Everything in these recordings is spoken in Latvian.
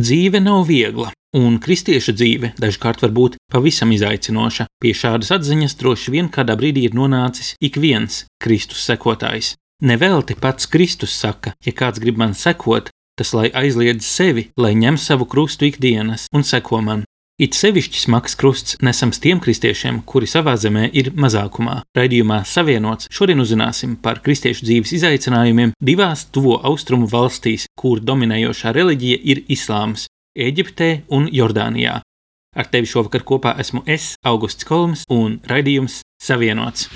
Dzīve nav viegla, un kristieša dzīve dažkārt var būt pavisam izaicinoša. Pie šādas atziņas droši vien kādā brīdī ir nonācis ik viens Kristus sekotājs. Nevelti pats Kristus saka, ja kāds grib man sekot, tas lai aizliedz sevi, lai ņem savu krustu ikdienas un seko man. It sevišķi smags krusts nesams tiem kristiešiem, kuri savā zemē ir mazākumā. Raidījumā Savienots šodien uzzināsim par kristiešu dzīves izaicinājumiem divās tuvo austrumu valstīs, kur dominējošā reliģija ir islāms - Eģiptē un Jordānijā. Ar tevi šovakar kopā esmu es, Augusts Kolms, un raidījums Savienots.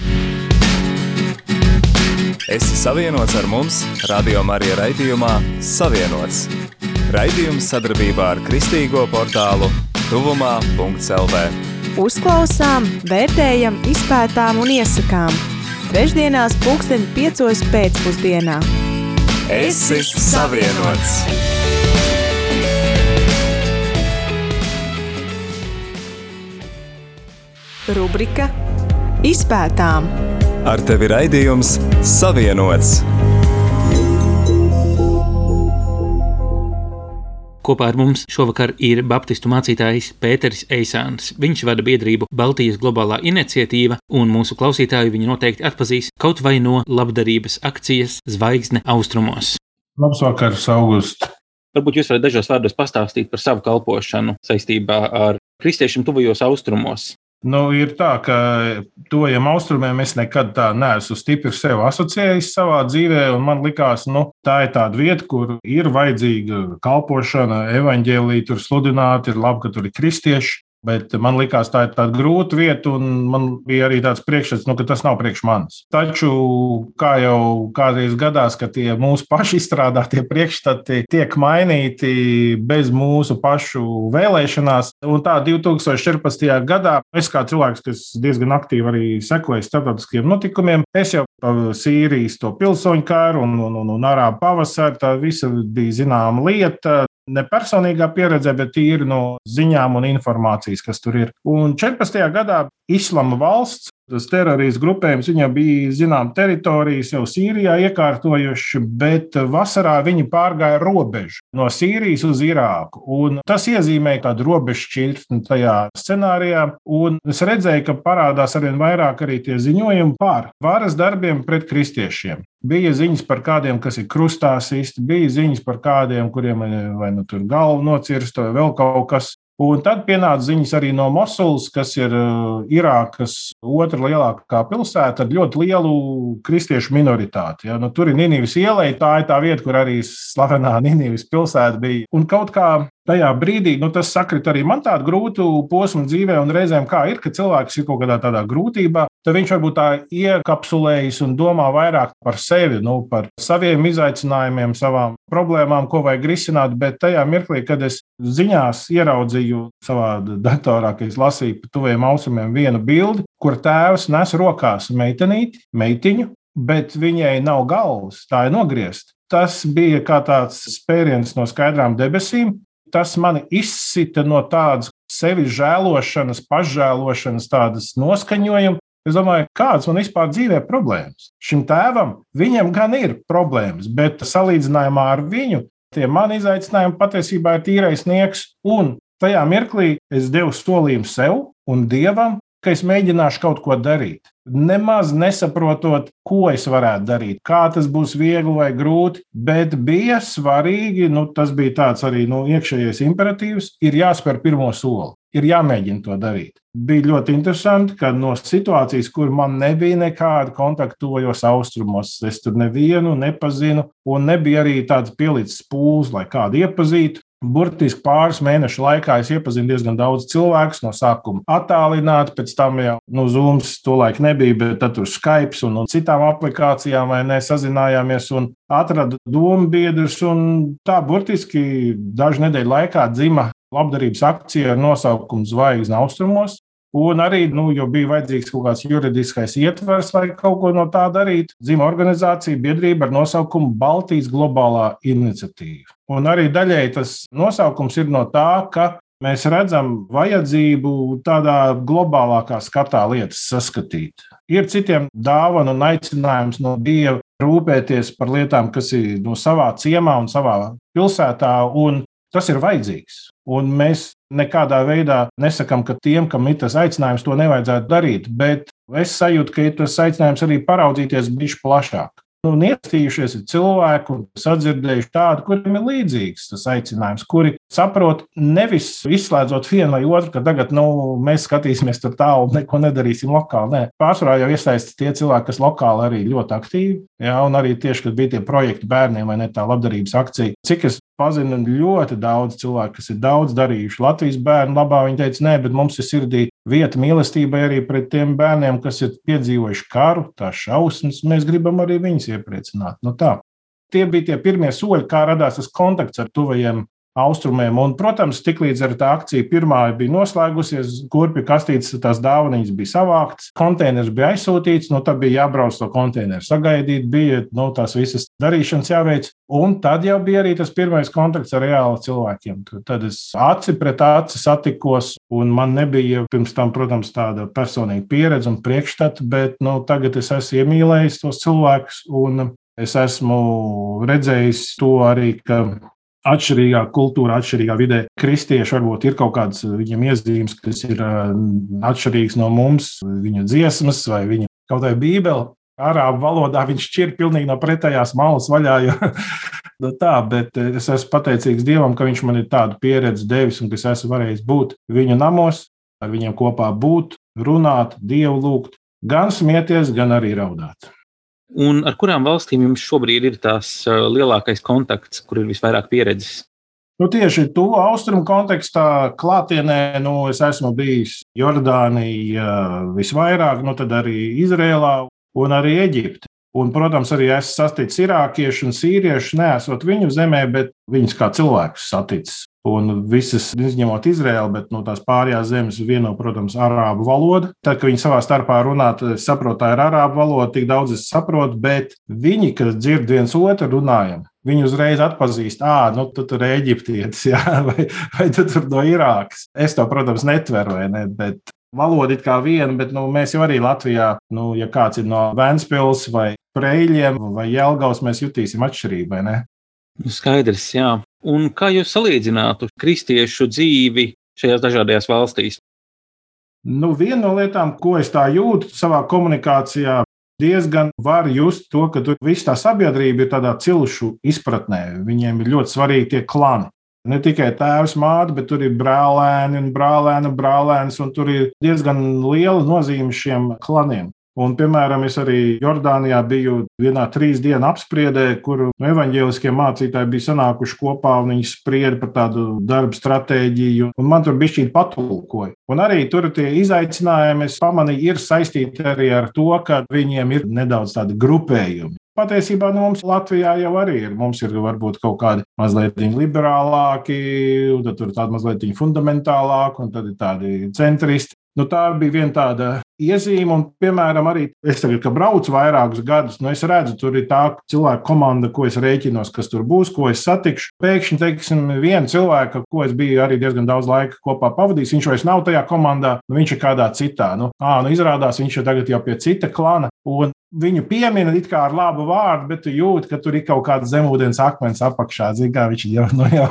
Esi savienots ar mums, Radio Marija raidījumā Savienots. Raidījums sadarbībā ar Kristīgo portālu Tuvumā.CLV. Uzklausām, vērtējam, izpētām un iesakām. Trešdienās, pulksten piecos pēcpusdienā. Esi savienots! Rubrika Izpētām. Ar tevi raidījums Savienots. Kopā ar mums šovakar ir Baptistu mācītājs Pēteris Eisāns. Viņš vada biedrību Baltijas globālā iniciatīva, un mūsu klausītāji viņu noteikti atpazīs kaut vai no labdarības akcijas Zvaigzne austrumos. Labs vakars, August! Varbūt jūs varat dažos vārdos pastāstīt par savu kalpošanu saistībā ar kristiešiem tuvajos austrumos. Nu, ir tā, ka tojiem austrumiem es nekad tā neesmu stipri sev asociējis savā dzīvē, un man likās, nu, tā ir tāda vieta, kur ir vajadzīga kalpošana, evaņģēlīja tur sludināt, ir labi, ka tur ir kristieši. Bet man liekas, tā ir tāda grūta vieta, un man bija arī tāds priekšstats, nu, ka tas nav priekš manis. Taču, kā jau kādreiz gadās, ka tie mūsu paši izstrādātie priekšstati tiek mainīti bez mūsu pašu vēlēšanās, un tā 2014. gadā es kā cilvēks, kas diezgan aktīvi arī sekoja starptautiskiem notikumiem, es jau Sīrijas to pilsoņu kāru un, un, un, un arābu pavasaru, tā visa bija zināma lieta ne personīgā pieredze, bet tīri no ziņām un informācijas, kas tur ir. Un 14. gadā Islama valsts, tas teroristu grupējums, viņam bija zinām teritorijas jau Sīrijā iekārtojuši, bet vasarā viņi pārgāja robežu no Sīrijas uz Irāku. Un tas iezīmēja tādu robežu šķirtni tajā scenārijā, un es redzēju, ka parādās arvien vairāk arī tie ziņojumi par varas darbiem pret kristiešiem. Bija ziņas par kādiem, kas ir krustā sisti, bija ziņas par kādiem, kuriem vai nu tur galva nocirsta, vai vēl kaut kas. Un tad pienāca ziņas arī no Mosulas, kas ir uh, Irākas otra lielākā pilsēta ar ļoti lielu kristiešu minoritāti. Ja? Nu, tur ir Nīnijas iela, tā ir tā vieta, kur arī slavenā Nīnijas pilsēta bija. Un kaut kā tajā brīdī, nu, tas sakrit arī man tādu grūtu posmu dzīvē, un reizēm kā ir, ka cilvēks ir kaut kādā tādā grūtībā, tad viņš varbūt tā iekapsulējas un domā vairāk par sevi, nu, par saviem izaicinājumiem, savām problēmām, ko vajag risināt. Bet tajā mirklī, kad es ziņās ieraudzīju savā datorā, kad es lasīju pa tuviem austrumiem vienu bildi, kur tēvs nes rokās meitenīti, meitiņu, bet viņai nav galvas, tā ir nogriezta. Tas bija kā tāds spēriens no skaidrām debesīm, tas mani izsita no tādas sevi žēlošanas, pašžēlošanas, tādas noskaņojuma. Es domāju, kādas man vispār dzīvē problēmas. Šim tēvam, viņam gan ir problēmas, bet salīdzinājumā ar viņu, tie mani izaicinājumi patiesībā ir tīrais sniegs. Un tajā mirklī es devu solījumu sev un dievam, ka es mēģināšu kaut ko darīt. Nemaz nesaprotot, ko es varētu darīt, kā tas būs viegli vai grūti, bet bija svarīgi, nu, tas bija tāds arī nu, iekšējais imperatīvs, ir jāspēr pirmo soli, ir jāmēģina to darīt. Bija ļoti interesanti, ka no situācijas, kur man nebija nekāda kontakta tojos austrumos, es tur nevienu nepazinu, un nebija arī tāds pielicis pūles, lai kādu iepazītu. Burtiski pāris mēnešu laikā es iepazinu diezgan daudz cilvēku. No sākuma attālināti, pēc tam jau nu, Zooms tolaik nebija, bet tad tur Skype un, un citām aplikācijām vai ne sazinājāmies un atradu domu biedrus. Tā burtiski dažu nedēļu laikā dzima labdarības akcija ar nosaukumu Zvaigznes austrumos. Un arī, nu, jo bija vajadzīgs kaut kāds juridiskais ietvers, lai kaut ko no tā darītu, dzima organizācija, biedrība ar nosaukumu Baltijas globālā iniciatīva. Un arī daļēji tas nosaukums ir no tā, ka mēs redzam vajadzību tādā globālākā skatā lietas saskatīt. Ir citiem dāvana un aicinājums no Dieva rūpēties par lietām, kas ir no savā ciemā un savā pilsētā. Un tas ir vajadzīgs. Un mēs nekādā veidā nesakām, ka tiem, kam ir tas aicinājums, to nevajadzētu darīt. Bet es sajūtu, ka ir tas aicinājums arī paraudzīties bišķi plašāk. Nu, un iesaistījušies ir cilvēki, un sadzirdējuši tādu, kuriem ir līdzīgs tas aicinājums, kuri saprot, nevis izslēdzot vienu vai otru, ka tagad nu, mēs skatīsimies tur tālu un neko nedarīsim lokāli. Nē, pārsvarā jau iesaistīt tie cilvēki, kas lokāli arī ļoti aktīvi. Jā, un arī tieši, kad bija tie projekti bērniem vai ne tā labdarības akcija. Cik es pazinu ļoti daudz cilvēku, kas ir daudz darījuši Latvijas bērnu labā. Viņi teica, nē, bet mums ir sirdī vieta mīlestībai arī pret tiem bērniem, kas ir piedzīvojuši karu, tās šausmas. Mēs gribam arī viņus iepriecināt. Nu, tā. Tie bija tie pirmie soļi, kā radās tas kontakts ar tuvajiem austrumiem. Un, protams, tiklīdz ar tā akcija pirmā bija noslēgusies, kurpju kastītes, tās dāvanas bija savāktas, konteiners bija aizsūtīts, nu, tad bija jābrauc to konteineru sagaidīt, bija nu, tās visas darīšanas jāveic. Un tad jau bija arī tas pirmais kontakts ar reāli cilvēkiem. Tad es aci pret aci satikos, un man nebija pirms tam, protams, tāda personīga pieredze un priekšstata, bet nu, tagad es esmu iemīlējis tos cilvēkus. Es esmu redzējis to arī, ka atšķirīgā kultūrā, atšķirīgā vidē. Kristieši varbūt ir kaut kādas viņiem iezīmes, kas ir atšķirīgas no mums, viņu dziesmas vai viņa kaut kāda bībele. Arābu valodā viņš šķir pilnīgi no pretējās malas vaļā. Jo, no tā, bet es esmu pateicīgs Dievam, ka viņš man ir tādu pieredzi devis un ka es esmu varējis būt viņu namos, ar viņiem kopā būt, runāt, Dievu lūgt, gan smieties, gan arī raudāt. Un ar kurām valstīm jums šobrīd ir tās lielākais kontakts, kur ir visvairāk pieredzes? Nu, tieši to austrumu kontekstā klātienē nu, es esmu bijis Jordānijā visvairāk, nu, tad arī Izrēlā un arī Eģipte. Un, protams, arī esmu saticis irākiešu un sīriešu, neesot viņu zemē, bet viņus kā cilvēkus saticis. Un visas, izņemot Izraēlu, bet no tās pārējās zemes vieno, protams, arābu valoda. Tad, kad viņi savā starpā runā, saprotu, tā ir arābu valoda, tik daudz es saprotu, bet viņi, kas dzird viens otru runājam, viņi uzreiz atpazīst, ah, nu, tu tur ir eģiptietis, jā, vai, vai tu tur no Irākas. Es to, protams, netveru, ne, bet valoda ir kā viena, bet nu, mēs jau arī Latvijā, nu, ja kāds ir no Vēnspils vai Preļiem vai Jelgavas, mēs jutīsim atšķirību? Skaidrs, jā. Un kā jūs salīdzinātu kristiešu dzīvi šajās dažādajās valstīs? Nu, viena no lietām, ko es tā jūtu savā komunikācijā, diezgan var just to, ka tur viss tā sabiedrība ir tādā cilšu izpratnē. Viņiem ir ļoti svarīgi tie klani. Ne tikai tēvs, māte, bet tur ir brālēni un brālēna brālēns, un tur ir diezgan liela nozīme šiem klaniem. Un, piemēram, es arī Jordānijā biju vienā trīs dienu apspriedē, kur evaņģēliskie mācītāji bija sanākuši kopā un viņi sprieda par tādu darbu stratēģiju. Man tur bija šī patulkoja. Un arī tur tie izaicinājumi, es pamanīju, ir saistīti arī ar to, ka viņiem ir nedaudz tādi grupējumi. Patiesībā nu, mums Latvijā jau arī ir. Mums ir varbūt kaut kādi mazliet liberālāki, tad tur tādi mazliet fundamentālāki, un tad ir tādi centristi. Nu, tā bija viena tāda iezīme, un, piemēram, arī es tagad, kad braucu vairākus gadus, nu, es redzu, tur ir tā cilvēka komanda, ko es rēķinos, kas tur būs, ko es satikšu. Pēkšņi, teiksim, viena cilvēka, ko es biju arī diezgan daudz laika kopā pavadījis, viņš vairs nav tajā komandā, nu, viņš ir kādā citā. Nu, ā, nu, izrādās, viņš ir tagad jau pie cita klana. Un viņu piemina it kā ar labu vārdu, bet tu jūti, ka tur ir kaut kāds zemūdens akmens apakšā. Zini, kā viņš jau, nu, jau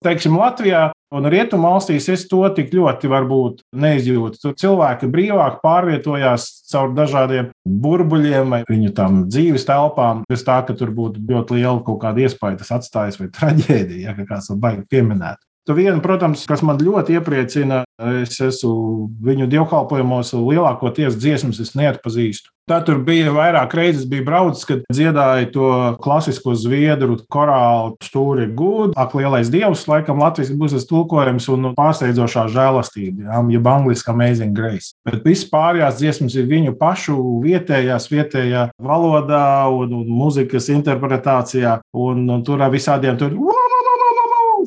Teiksim, Latvijā un Rietumvalstīs es to tik ļoti varbūt neizjūtu. Tur cilvēki brīvāk pārvietojās caur dažādiem burbuļiem vai viņu tam dzīves telpām, bez tā, ka tur būtu ļoti liela kaut kāda iespēja tas atstājis vai traģēdija, ja kāds to baigi pieminēt. Tu vienu, protams, kas man ļoti iepriecina, es esmu viņu dievkalpojumos, lielākoties dziesmas es neatpazīstu. Tad tur bija vairāk reizes, bija braucis, kad dziedāja to klasisko zviedru korālu stūri gūdu, ak, lielais dievs, laikam Latvijas būs tas tulkojums un pārsteidzošā žēlastība, jeb angliski amazing grace. Bet viss pārējās dziesmas ir viņu pašu vietējās, vietējā valodā un, un muzikas interpretācijā, un, un tur ar visādiem tur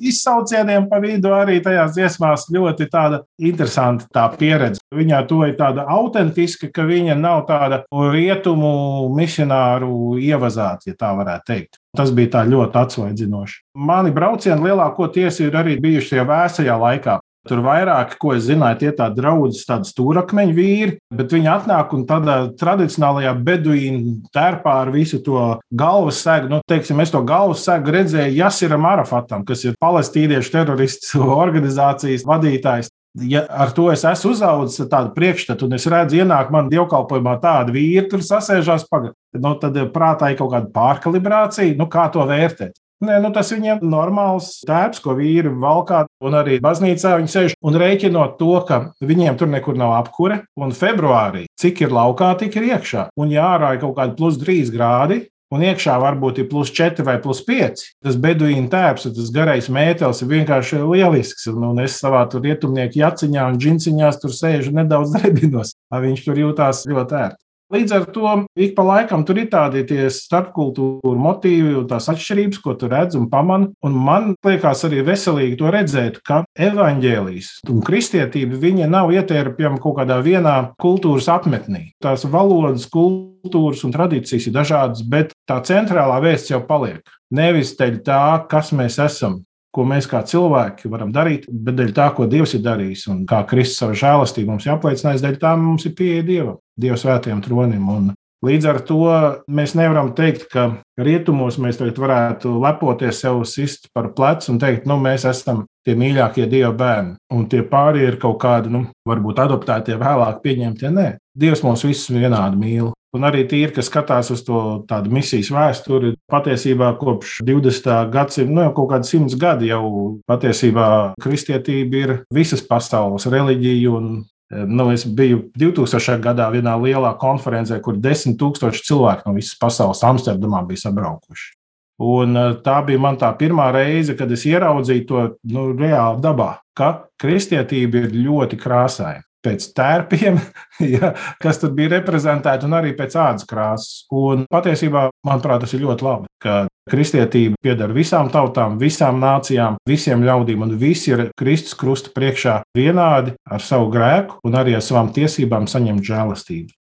izsaucieniem pa vidu arī tajās dziesmās ļoti tāda interesanta tā pieredze. Viņā to ir tāda autentiska, ka viņa nav tāda rietumu misionāru ievazāta, ja tā varētu teikt. Tas bija tā ļoti atsvaidzinoši. Mani braucieni lielākoties ir arī bijuši tajā vēsajā laikā. Tur vairāk, ko es zināju, tie tādi draugi, tādi stūrakmeņu vīri, bet viņi atnāk un tādā tradicionālajā beduīnu tērpā ar visu to galvas sēgu. Nu, teiksim, es to galvas sēgu redzēju Jasiram Arafatam, kas ir palestīniešu teroristu organizācijas vadītājs. Ja ar to es esmu uzaugusi tādu priekšstatu, un es redzu, ienāk man dievkalpojumā tāda vīra, tur sasēžās pagaidi. Nu, tad prātā ir kaut kāda pārkalibrācija, nu, kā to vērtēt. Nē, nu tas viņiem ir normāls tēps, ko vīri valkā. Un arī baznīcā viņi sēž un rēķinot to, ka viņiem tur nekur nav apkure. Un februārī, cik ir laukā, tik ir iekšā. Un ja ārā ir kaut kādi plus 3 grādi, un iekšā varbūt ir plus 4 vai plus 5. Tas beduīna tēps, tas garais mētelis ir vienkārši lielisks. Un es savā rietumnieku jaciņā un džinsiņās tur sēžu nedaudz drebinos. Viņš tur jūtās ļoti ērti. Līdz ar to ik pa laikam tur ir tādi starpkultūru motīvi un tās atšķirības, ko tu redz un pamani. Un man liekas arī veselīgi to redzēt, ka evaņģēlijas un kristietība viņa nav ietērpjama kaut kādā vienā kultūras apmetnī. Tās valodas, kultūras un tradīcijas ir dažādas, bet tā centrālā vēsts jau paliek. Nevis teļ tā, kas mēs esam, ko mēs kā cilvēki varam darīt, bet dēļ tā, ko Dievs ir darījis un kā Kristus savu žēlastību mums ir apliecinājis, dēļ tā mums ir pieeja Dievam, Dieva svētajam tronim. Un līdz ar to mēs nevaram teikt, ka rietumos mēs tagad varētu lepoties sev sist par plecu un teikt, nu, mēs esam tie mīļākie Dieva bērni, un tie pārējie ir kaut kādi, nu, varbūt adoptētie, vēlāk pieņemtie. Nē, Dievs mūs visus vienādi mīl. Un arī tīri, kas skatās uz to tādu misijas vēsturi, patiesībā kopš 20. gadsimta, nu jau kaut kādi simts gadi, jau patiesībā kristietība ir visas pasaules reliģija. Un, nu, es biju 2000. gadā vienā lielā konferencē, kur desmit tūkstoši cilvēku no visas pasaules Amsterdamā bija sabraukuši. Un eh, tā bija man tā pirmā reize, kad es ieraudzīju to nu, reāli dabā, ka kristietība ir ļoti krāsaina pēc tērpiem, ja, kas tur bija reprezentēti, un arī pēc ādas krāsas. Un patiesībā, manuprāt, tas ir ļoti labi, ka kristietība pieder visām tautām, visām nācijām, visiem ļaudīm, un visi ir Kristus krusta priekšā vienādi ar savu grēku un arī ar savām tiesībām saņemt žēlastību.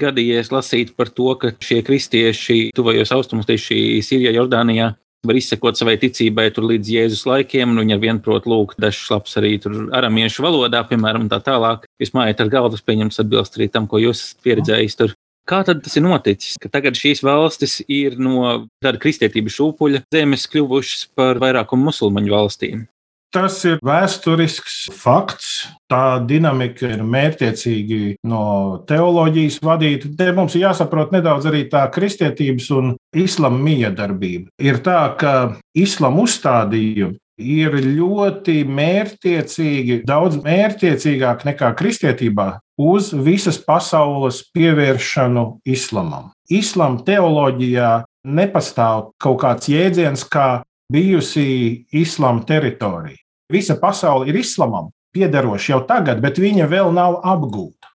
Gadījies lasīt par to, ka šie kristieši tuvajos austrumos, tieši Sīrijā, Jordānijā, var izsekot savai ticībai līdz Jēzus laikiem, un viņi ar vienu prot lūgt dažus lapus arī aramiešu valodā, piemēram, tā tālāk. Jūs mājat ar galvas pieņems atbilst arī tam, ko jūs esat pieredzējis tur. Kā tad tas ir noticis, ka tagad šīs valstis ir no tāda kristietības šūpuļa zemes kļuvušas par vairākumu musulmaņu valstīm? Tas ir vēsturisks fakts. Tā dinamika ir mērķiecīgi no teoloģijas vadīta. Te mums ir jāsaprot nedaudz arī tā kristietības un islama miedarbība. Ir tā, ka islama uzstādījumi ir ļoti mērķiecīgi, daudz mērķiecīgāk nekā kristietībā uz visas pasaules pievēršanu islamam. Islama teoloģijā nepastāv kaut kāds jēdziens kā bijusi islāma teritorija. Visa pasaule ir islamam piederoša jau tagad, bet viņa vēl nav apgūta.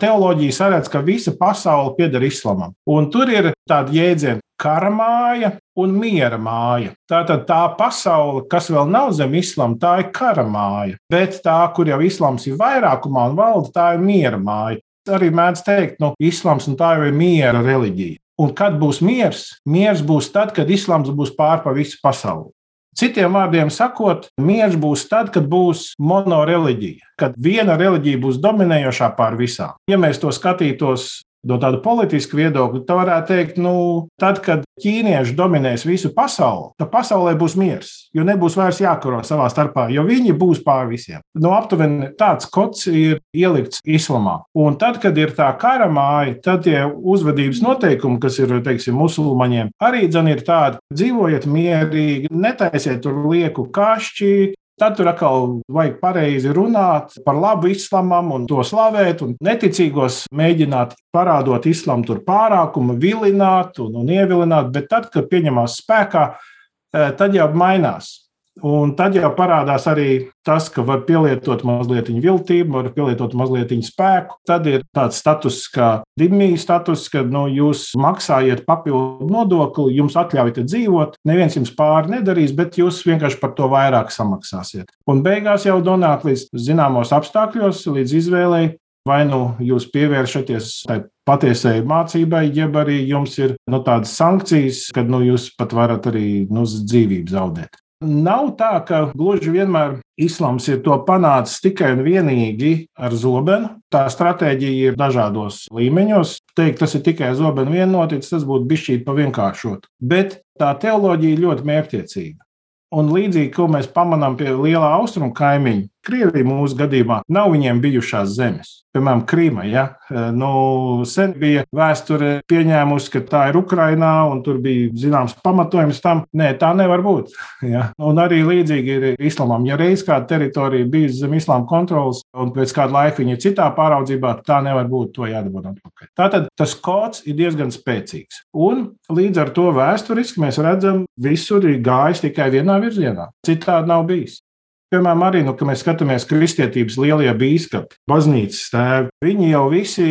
Teoloģija saredz, ka visa pasaule pieder islamam. Un tur ir tāda jēdziena kara māja un miera māja. Tātad tā pasaule, kas vēl nav zem islāma, tā ir kara māja. Bet tā, kur jau islāms ir vairākumā un valda, tā ir miera māja. Arī mēdz teikt, ka nu, islāms un tā jau ir miera reliģija. Un kad būs miers? Miers būs tad, kad islāms būs pār pa visu pasauli. Citiem vārdiem sakot, miers būs tad, kad būs monoreliģija, kad viena reliģija būs dominējošā pār visām. Ja mēs to skatītos No tāda politiska viedokļa, tā varētu teikt, nu, tad, kad ķīnieši dominēs visu pasauli, tad pasaulē būs miers, jo nebūs vairs jākaro savā starpā, jo viņi būs pār visiem. Nu, aptuveni tāds kods ir ielikts islamā. Un tad, kad ir tā kara māja, tad tie uzvedības noteikumi, kas ir, teiksim, musulmaņiem, arī dzen ir tādi, dzīvojiet mierīgi, netaisiet tur lieku kašķi, Tad tur atkal vajag pareizi runāt par labu islamam un to slavēt, un neticīgos mēģināt parādot islamu tur pārākumu, vilināt un, un ievilināt, bet tad, kad pieņemās spēkā, eh, tad jau mainās. Un tad jau parādās arī tas, ka var pielietot mazliet viltību, var pielietot mazliet spēku. Tad ir tāds status kā dimija status, ka nu, jūs maksājat papildu nodokli, jums atļaujat dzīvot. Neviens jums pāri nedarīs, bet jūs vienkārši par to vairāk samaksāsiet. Un beigās jau nonāk līdz zināmos apstākļos, līdz izvēlei. Vai nu jūs pievēršaties tai patiesai mācībai, jeb arī jums ir nu, tādas sankcijas, kad nu, jūs pat varat arī nu, dzīvību zaudēt. Nav tā, ka gluži vienmēr islāms ir to panācis tikai un vienīgi ar zobenu. Tā stratēģija ir dažādos līmeņos. Teikt, tas ir tikai zobenu vien noticis, tas būtu bijis pa vienkāršot. Bet tā teoloģija ir ļoti mērķtiecīga. Un līdzīgi, ko mēs pamanām pie lielā austrumu kaimiņa, Krievija mūsu gadījumā nav viņiem bijušās zemes. Piemēram, Krīma. Ja? Nu, sen bija vēsture pieņēmusi, ka tā ir Ukrainā, un tur bija zināms pamatojums tam. Nē, tā nevar būt. Ja? Un arī līdzīgi ir islamam. Ja reiz kāda teritorija bija zem islāma kontrolas, un pēc kāda laika viņa ir citā pāraudzībā, tā nevar būt. To jādabū atpakaļ. Tātad tas kods ir diezgan spēcīgs. Un līdz ar to vēsturiski mēs redzam, visur ir gājis tikai vienā virzienā. Citādi nav bijis. Piemēram, arī, nu, kad mēs skatāmies kristietības lielie biskupi, baznīcas tēvi, viņi jau visi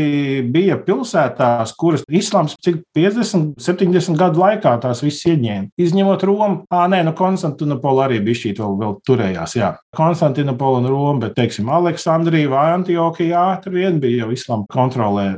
bija pilsētās, kuras islāms cik 50, 70 gadu laikā tās visas ieņēma. Izņemot Romu, ah, nē, nu, Konstantinopola arī bija šī vēl, vēl turējās, jā. Konstantinopola un Roma, bet, teiksim, Aleksandrija vai Antiohija, tur vien bija jau islāma kontrolē.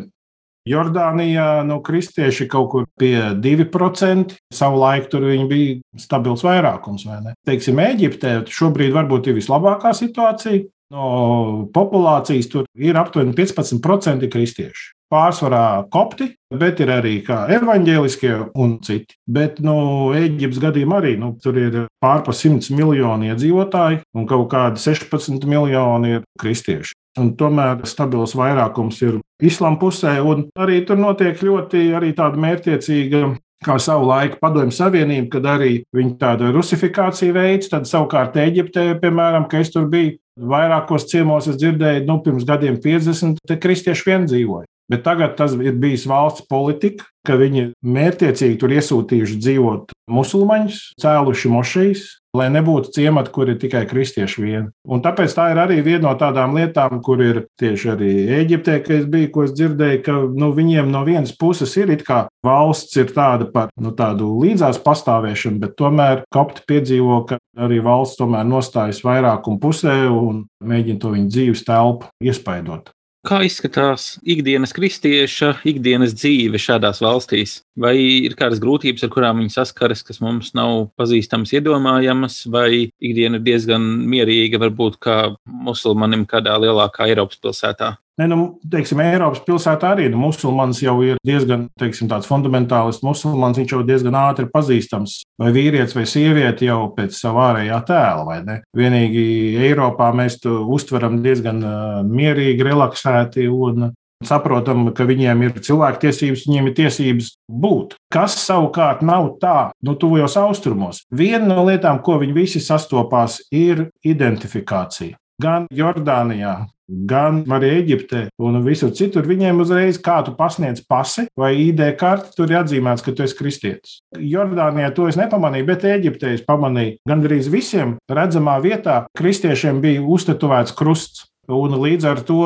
Jordānijā nu, kristieši kaut kur pie 2%. Savulaik tur bija stabils vairākums. Teiksim, Eģiptē šobrīd varbūt ir vislabākā situācija. No populācijas tur ir aptuveni 15% kristieši. Pārsvarā kopti, bet ir arī evaņģēliskie un citi. Bet nu, Eģiptes gadījumā arī nu, tur ir pārpa 100 miljoni iedzīvotāji, un kaut kādi 16 miljoni ir kristieši. Un tomēr stabils vairākums ir islāma pusē, un arī tur notiek ļoti tāda mērķiecīga kā savu laiku Padomju Savienība, kad arī viņi tādu rusifikāciju veids. Tad savukārt Eģiptē, piemēram, ka es tur biju vairākos ciemos, es dzirdēju, nu, pirms gadiem 50, te kristieši vien dzīvoja. Bet tagad tas ir bijis valsts politika, ka viņi mērķiecīgi tur iesūtījuši dzīvot musulmaņus, cēluši mošejas, lai nebūtu ciemati, kur ir tikai kristieši vien. Un tāpēc tā ir arī viena no tādām lietām, kur ir tieši arī Eģiptē, ka es biju, ko es dzirdēju, ka nu, viņiem no vienas puses ir it kā valsts ir tāda par nu, tādu līdzās pastāvēšanu, bet tomēr kopti piedzīvo, ka arī valsts tomēr nostājas vairākumu pusē un mēģina to viņu dzīves telpu iespaidot. Kā izskatās ikdienas kristieša, ikdienas dzīve šādās valstīs? Vai ir kādas grūtības, ar kurām viņi saskaras, kas mums nav pazīstamas, iedomājamas, vai ikdiena ir diezgan mierīga, varbūt kā musulmanim kādā lielākā Eiropas pilsētā? Ne, nu, teiksim, Eiropas pilsētā arī nu, musulmanis jau ir diezgan teiksim, tāds fundamentālists. Musulmanis viņš jau diezgan ātri pazīstams. Vai vīrietis vai sieviete jau pēc sava ārējā tēla, vai ne? Vienīgi Eiropā mēs to uztveram diezgan mierīgi, relaksēti un saprotam, ka viņiem ir cilvēktiesības, viņiem ir tiesības būt. Kas savukārt nav tā, nu, tuvajos austrumos. Viena no lietām, ko viņi visi sastopās, ir identifikācija. Gan Jordānijā, gan arī Eģiptē un visur citur, viņiem uzreiz kā tu pasniedz pasi vai ID karti, tur ir atzīmēts, ka tu esi kristietis. Jordānijā to es nepamanīju, bet Eģiptē es pamanīju. Gan arī visiem redzamā vietā kristiešiem bija uztetovēts krusts. Un līdz ar to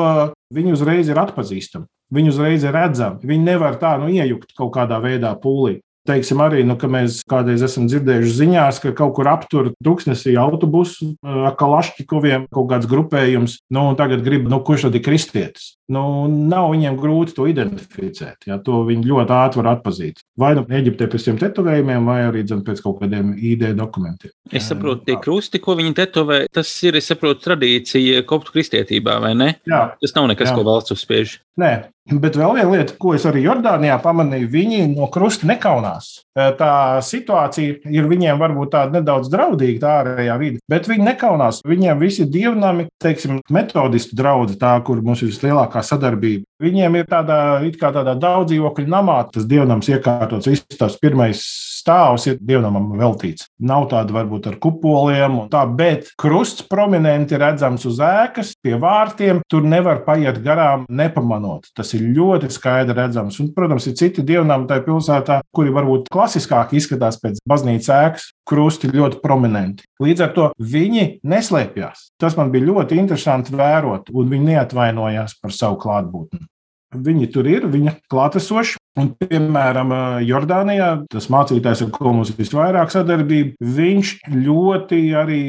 viņi uzreiz ir atpazīstami. Viņi uzreiz ir redzami. Viņi nevar tā nu, iejukt kaut kādā veidā pūlī. Teiksim, arī, nu, ka mēs kādreiz esam dzirdējuši ziņās, ka kaut kur aptur tūkstnesī autobusu ar kalašķikoviem kaut kāds grupējums, nu, un tagad grib, nu, kurš tad ir kristietis? Nu, nav viņiem grūti to identificēt. Ja, to viņi ļoti ātri var atpazīt. Vai nu Eģiptē pēc tiem tetovējumiem, vai arī dzen, pēc kaut kādiem ID dokumentiem. Es saprotu, tie krusti, ko viņi tetovē, tas ir, es saprotu, tradīcija koptu kristietībā, vai ne? Jā. Tas nav nekas, Jā. ko valsts uzspiež. Nē, bet vēl viena lieta, ko es arī Jordānijā pamanīju, viņi no krusta nekaunās. Tā situācija ir viņiem varbūt tāda nedaudz draudīga, tā ārējā vide, bet viņi nekaunās. Viņiem visi dievnami, teiksim, metodistu draugi, tā, kur mums ir vislielākā sadarbība. Viņiem ir tādā, tādā daudz dzīvokļu namā, tas dievnams iekārtots, viss tas pirmais stāvs ir dievnamam veltīts. Nav tāda varbūt ar kupoliem, tā, bet krusts prominenti redzams uz ēkas, pie vārtiem. Tur nevar paiet garām, nepamanot. Tas ir ļoti skaidri redzams. Un, protams, ir citi dievnami tajā pilsētā, kuri varbūt klasiskāk izskatās pēc baznīcas ēkas. Krusti ļoti prominenti. Līdz ar to viņi neslēpjas. Tas man bija ļoti interesanti vērot, un viņi neatvainojās par savu klātbūtni. Viņi tur ir, viņa klātesoši. Un, piemēram, Jordānijā tas mācītājs, ar ko mums ir visvairāk sadarbība, viņš ļoti arī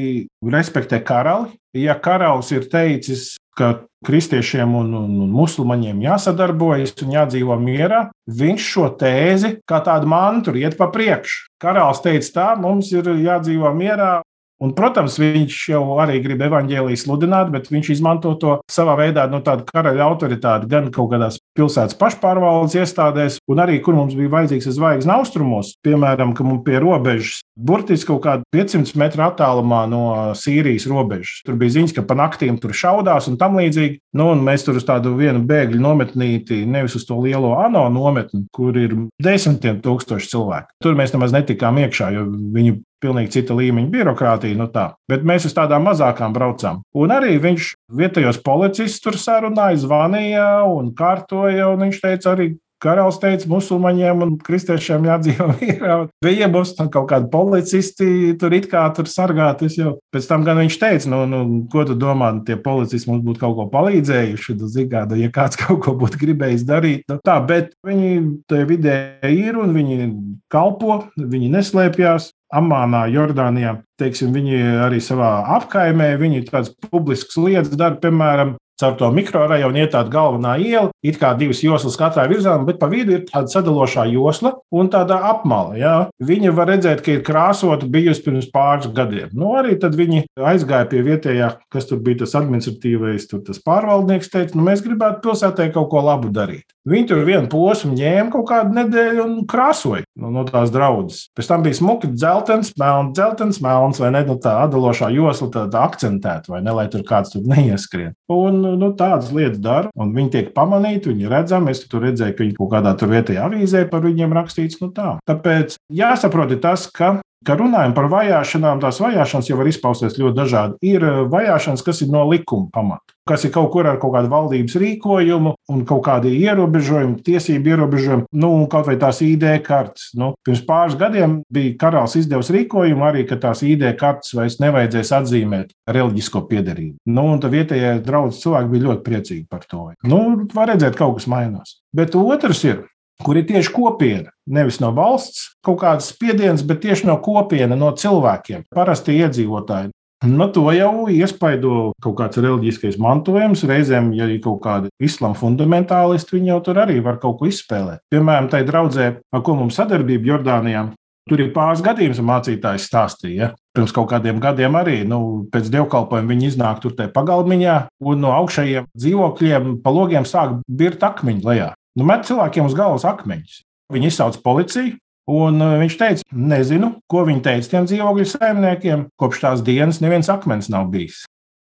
respektē karali. Ja karalis ir teicis, ka kristiešiem un, un, un musulmaņiem jāsadarbojas un jādzīvo mierā, viņš šo tēzi kā tādu mantu iet pa priekšu. Karalis teica, tā mums ir jādzīvo mierā, Un, protams, viņš jau arī grib evaņģēlīju sludināt, bet viņš izmanto to savā veidā, nu, tāda karaļa autoritāte, gan kaut kādās pilsētas pašpārvaldes iestādēs, un arī, kur mums bija vajadzīgs zvaigznes austrumos, piemēram, ka mums pie robežas, burtiski kaut kādā 500 metru attālumā no Sīrijas robežas. Tur bija ziņas, ka pa naktīm tur šaudās un tam līdzīgi. Nu, un mēs tur uz tādu vienu bēgļu nometnīti, nevis uz to lielo ANO nometni, kur ir desmitiem tūkstoši cilvēku. Tur mēs nemaz netikām iekšā, jo viņi pilnīgi cita līmeņa birokrātija. Nu tā. Bet mēs uz tādām mazākām braucām. Un arī viņš vietējos policistus tur sarunāja, zvanīja un kārtoja. Un viņš teica, arī Karalis teica, musulmaņiem un kristiešiem jādzīvo mierā. Bija mums kaut kādi policisti, tur it kā tur sargāties. Jau. Pēc tam gan viņš teica, nu, nu, ko tu domā, tie policisti mums būtu kaut ko palīdzējuši. Zigāda, ja kāds kaut ko būtu gribējis darīt. Nu, tā, bet viņi tajā vidē ir un viņi kalpo, viņi neslēpjas. Amānā, Jordānijā, teiksim, viņi arī savā apkaimē, viņi tādas publiskas lietas dara, piemēram, caur to mikrorajonu iet tāda galvenā iela, it kā divas joslas katrā virzienā, bet pa vidu ir tāda sadalošā josla un tāda apmala. Jā. Viņa var redzēt, ka ir krāsota bijusi pirms pāris gadiem. Nu, arī tad viņi aizgāja pie vietējā, kas tur bija tas administratīvais, tur tas pārvaldnieks teica, nu, mēs gribētu pilsētai kaut ko labu darīt. Viņi tur vienu posmu ņēma kaut kādu nedēļu un krāsoja no, no tās draudzes. Pēc tam bija smuki dzeltens, melns, dzeltens, melns, vai ne nu, tā atdalošā josla, tāda akcentēta, vai ne, lai tur kāds tur neieskrien. Un nu, tādas lietas dara, un viņi tiek pamanīti, viņi redzami. Es tur redzēju, ka viņi kaut kādā tur vietējā avīzē par viņiem rakstīts. Nu, tā. Tāpēc jāsaprot tas, ka Kad runājam par vajāšanām, tās vajāšanas jau var izpausties ļoti dažādi. Ir eh, vajāšanas, kas ir no likuma pamata, kas ir kaut kur ar kaut kādu valdības rīkojumu un kaut kādi ierobežojumi, tiesību ierobežojumi, nu, kaut vai tās ID kartes. Nu, pirms pāris gadiem bija karalis izdevusi rīkojumu arī, ka tās ID kartes vairs nevajadzēs atzīmēt reliģisko piedarību. Nu, un tad vietējie draugi cilvēki bija ļoti priecīgi par to. Nu, var redzēt, ka kaut kas mainās. Bet otrs ir, kur ir tieši kopiena. Nevis no valsts kaut kādas spiedienas, bet tieši no kopiena, no cilvēkiem, parasti iedzīvotāji. Nu, to jau iespaido kaut kāds reliģiskais mantojums. Reizēm, ja ir kaut kādi islāma fundamentālisti, viņi jau tur arī var kaut ko izspēlēt. Piemēram, tai draudzē, ar ko mums sadarbība Jordānijā, Tur ir pāris gadījums, mācītājs stāstīja. Pirms kaut kādiem gadiem arī nu, pēc dievkalpojuma viņi iznāk tur tajā pagalmiņā un no augšējiem dzīvokļiem pa logiem sāk birt akmeņi lejā. Nu, met cilvēkiem uz galvas akmeņus. Viņi izsauc policiju, Un viņš teica, nezinu, ko viņi teica tiem dzīvokļu saimniekiem. Kopš tās dienas neviens akmens nav bijis.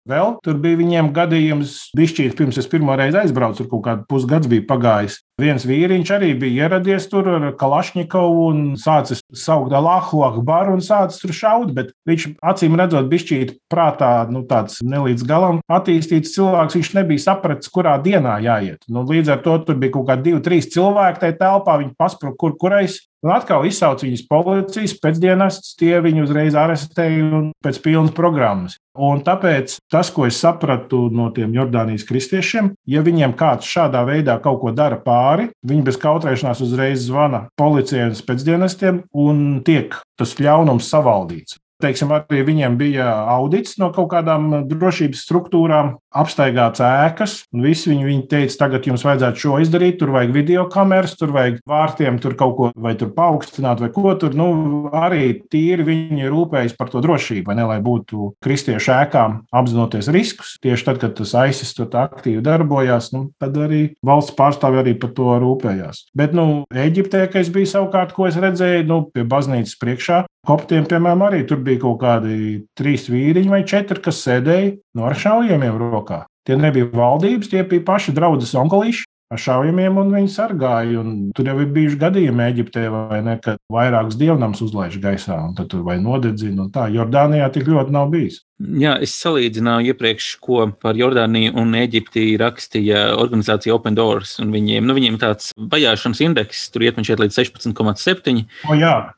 Vēl tur bija viņiem gadījums, bišķīt, pirms es pirmo reizi aizbraucu, tur kaut kāds pusgads bija pagājis. Viens vīriņš arī bija ieradies tur ar Kalašņikovu un sācis saukt Allahu Akbar un sācis tur šaut, bet viņš acīm redzot, bišķīt prātā, nu tāds nelīdz galam attīstīts cilvēks, viņš nebija sapratis, kurā dienā jāiet. Nu, līdz ar to tur bija kaut kādi divi, trīs cilvēki tajā telpā, viņi paspruka, kur kurais. Un atkal izsauca viņus policijas, pēcdienas tie viņu uzreiz arestēja un pēc pilnas programmas. Un tāpēc tas, ko es sapratu no tiem Jordānijas kristiešiem, ja viņiem kāds šādā veidā kaut ko dara pāri, viņi bez kautrēšanās uzreiz zvana policijai un pēcdienestiem un tiek tas ļaunums savaldīts. Teiksim, arī viņiem bija audits no kaut kādām drošības struktūrām, apstaigāts ēkas, un visi viņi, viņi teica, tagad jums vajadzētu šo izdarīt, tur vajag video kameras, tur vajag vārtiem, tur kaut ko vai tur paaugstināt, vai ko tur. Nu, arī tīri viņi rūpējas par to drošību, ne, lai būtu kristiešu ēkām apzinoties riskus. Tieši tad, kad tas aizsis tur aktīvi darbojās, nu, tad arī valsts pārstāvji arī par to rūpējās. Bet, nu, Eģiptē, kas bija savukārt, ko es redzēju, nu, pie baznīcas priekšā, Koptiem, piemēram, arī tur bija kaut kādi trīs vīriņi vai četri, kas sēdēja no nu, ar šaujamiem rokā. Tie nebija valdības, tie bija paši draugi onkulīši ar šaujamiem, un viņi sargāja. Un tur jau ir bijuši gadījumi Eģiptē, vai ne, kad vairākus dievnams uzlaiž gaisā, un tur vai nodedzina. Tā Jordānijā tik ļoti nav bijis. Jā, es salīdzināju iepriekš, ko par Jordāniju un Eģipti rakstīja organizācija Open Doors. Viņiem, nu, viņiem tāds vajāšanas indeks tur iet līdz 16,7.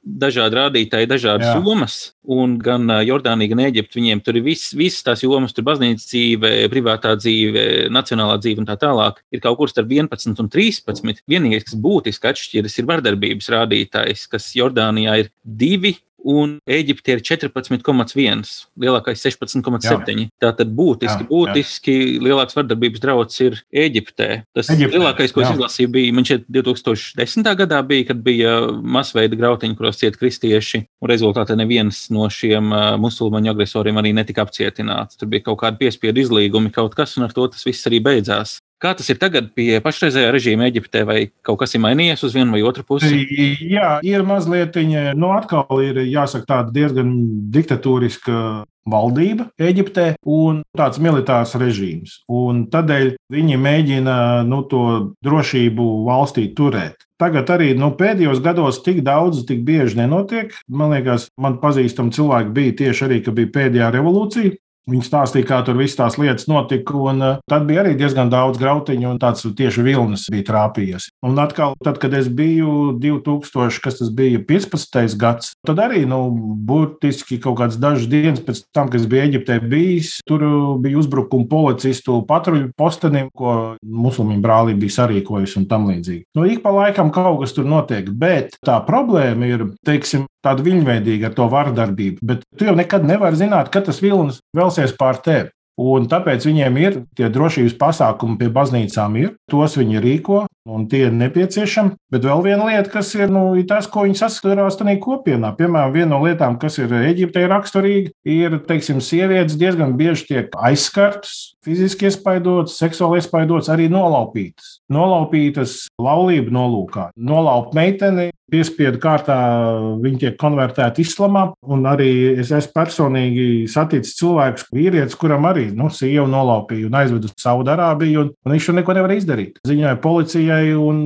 Dažādi rādītāji, dažādas jomas. Un gan Jordānija, gan Eģipte, viņiem tur ir vis, visas tās jomas, tur baznīcas dzīve, privātā dzīve, nacionālā dzīve un tā tālāk. Ir kaut kur starp 11 un 13. Vienīgais, kas būtiski atšķiras, ir vardarbības rādītājs, kas Jordānijā ir 2 un Eģipte ir 14,1, lielākais 16,7. Tātad būtiski, jā, būtiski jā. lielāks vardarbības draudz ir Eģiptē. Tas Eģiptē, lielākais, ko jā. es izlasīju, bija man šķiet 2010. gadā, bija, kad bija masveida grautiņi, kuros cieta kristieši, un rezultātā neviens no šiem musulmaņu agresoriem arī netika apcietināts. Tur bija kaut kādi piespiedu izlīgumi, kaut kas, un ar to tas viss arī beidzās. Kā tas ir tagad pie pašreizējā režīma Eģiptē, vai kaut kas ir mainījies uz vienu vai otru pusi? Jā, ir mazliet, nu, atkal ir jāsaka, tāda diezgan diktatūriska valdība Eģiptē un tāds militārs režīms. Un tādēļ viņi mēģina nu, to drošību valstī turēt. Tagad arī nu, pēdējos gados tik daudz, tik bieži nenotiek. Man liekas, man pazīstami cilvēki bija tieši arī, kad bija pēdējā revolūcija. Viņi stāstīja, kā tur viss tās lietas notika, un uh, tad bija arī diezgan daudz grautiņu, un tāds tieši vilnis bija trāpījies. Un atkal, tad, kad es biju 2000, kas tas bija 15. gads, tad arī, nu, burtiski kaut kāds dažas dienas pēc tam, kad es biju Eģiptē bijis, tur bija uzbrukumi policistu patruļu postenim, ko musulmaņu brālība bija sarīkojusi un tam līdzīgi. Nu, ik pa laikam kaut kas tur notiek, bet tā problēma ir, teiksim, tāda viļņveidīga ar to vardarbību. Bet tu jau nekad nevari zināt, kad tas vilnis velsies pār tevi. Un tāpēc viņiem ir tie drošības pasākumi pie baznīcām, ir, tos viņi rīko, un tie ir nepieciešami. Bet vēl viena lieta, kas ir, nu, ir tas, ko viņi saskarās tajā kopienā. Piemēram, viena no lietām, kas ir Eģiptei raksturīga, ir, teiksim, sievietes diezgan bieži tiek aizskartas, fiziski iespaidotas, seksuāli iespaidotas, arī nolaupītas. Nolaupītas laulību nolūkā. Nolaupt meiteni piespiedu kārtā viņi tiek konvertēti islamā. Un arī es esmu personīgi saticis cilvēkus, vīrietis, kuram arī nu, sieva nolaupīja un aizveda uz Saudārābiju, un, un viņš tur neko nevar izdarīt. Ziņoja policijai, un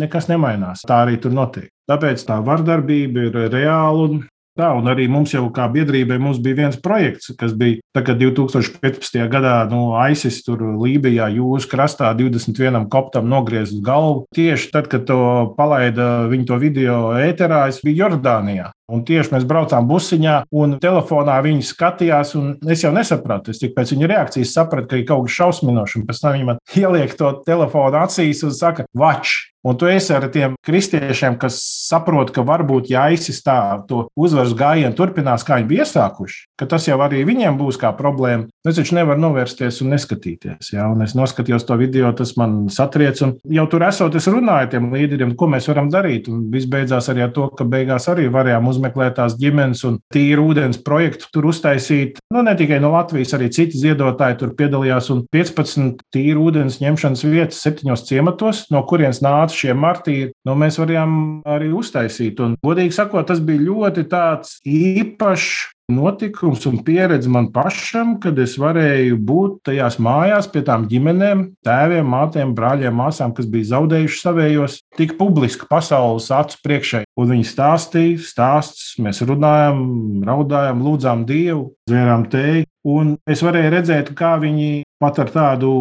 nekas nemainās. Tā arī tur notiek. Tāpēc tā vardarbība ir reāla un Tā, un arī mums jau kā biedrībai bija viens projekts, kas bija tagad 2015. gadā no nu, ISIS tur Lībijā jūras krastā 21 koptam nogriezis galvu. Tieši tad, kad to palaida viņu to video ēterā, es biju Jordānijā. Un tieši mēs braucām busiņā, un telefonā viņi skatījās, un es jau nesapratu. Es tikai pēc viņa reakcijas sapratu, ka ir kaut kas šausminošs. Pēc tam viņi man ieliek to telefonu acīs un saka, watch, Un tu esi ar tiem kristiešiem, kas saprot, ka varbūt, ja ISIS tā to uzvaras gājienu turpinās, kā viņi bija iesākuši, ka tas jau arī viņiem būs kā problēma. Es taču nevaru novērsties un neskatīties. Ja? Un es noskatījos to video, tas man satriec. Un jau tur esot, es runāju tiem līderiem, ko mēs varam darīt. Un viss beidzās arī ar to, ka beigās arī varējām uzmeklēt tās ģimenes un tīru ūdens projektu tur uztaisīt. Nu, ne tikai no Latvijas, arī citi ziedotāji tur piedalījās. Un 15 tīru ūdens ņemšanas vietas septiņos ciematos, no kurienes nāca šie martīri, nu, mēs varējām arī uztaisīt. Un, godīgi sakot, tas bija ļoti tāds īpašs notikums un pieredze man pašam, kad es varēju būt tajās mājās pie tām ģimenēm, tēviem, mātēm, brāļiem, māsām, kas bija zaudējuši savējos, tik publiski pasaules acu priekšā. Un viņi stāstīja, stāstus, mēs runājām, raudājām, lūdzām Dievu, zvērām teju. Un es varēju redzēt, kā viņi pat ar tādu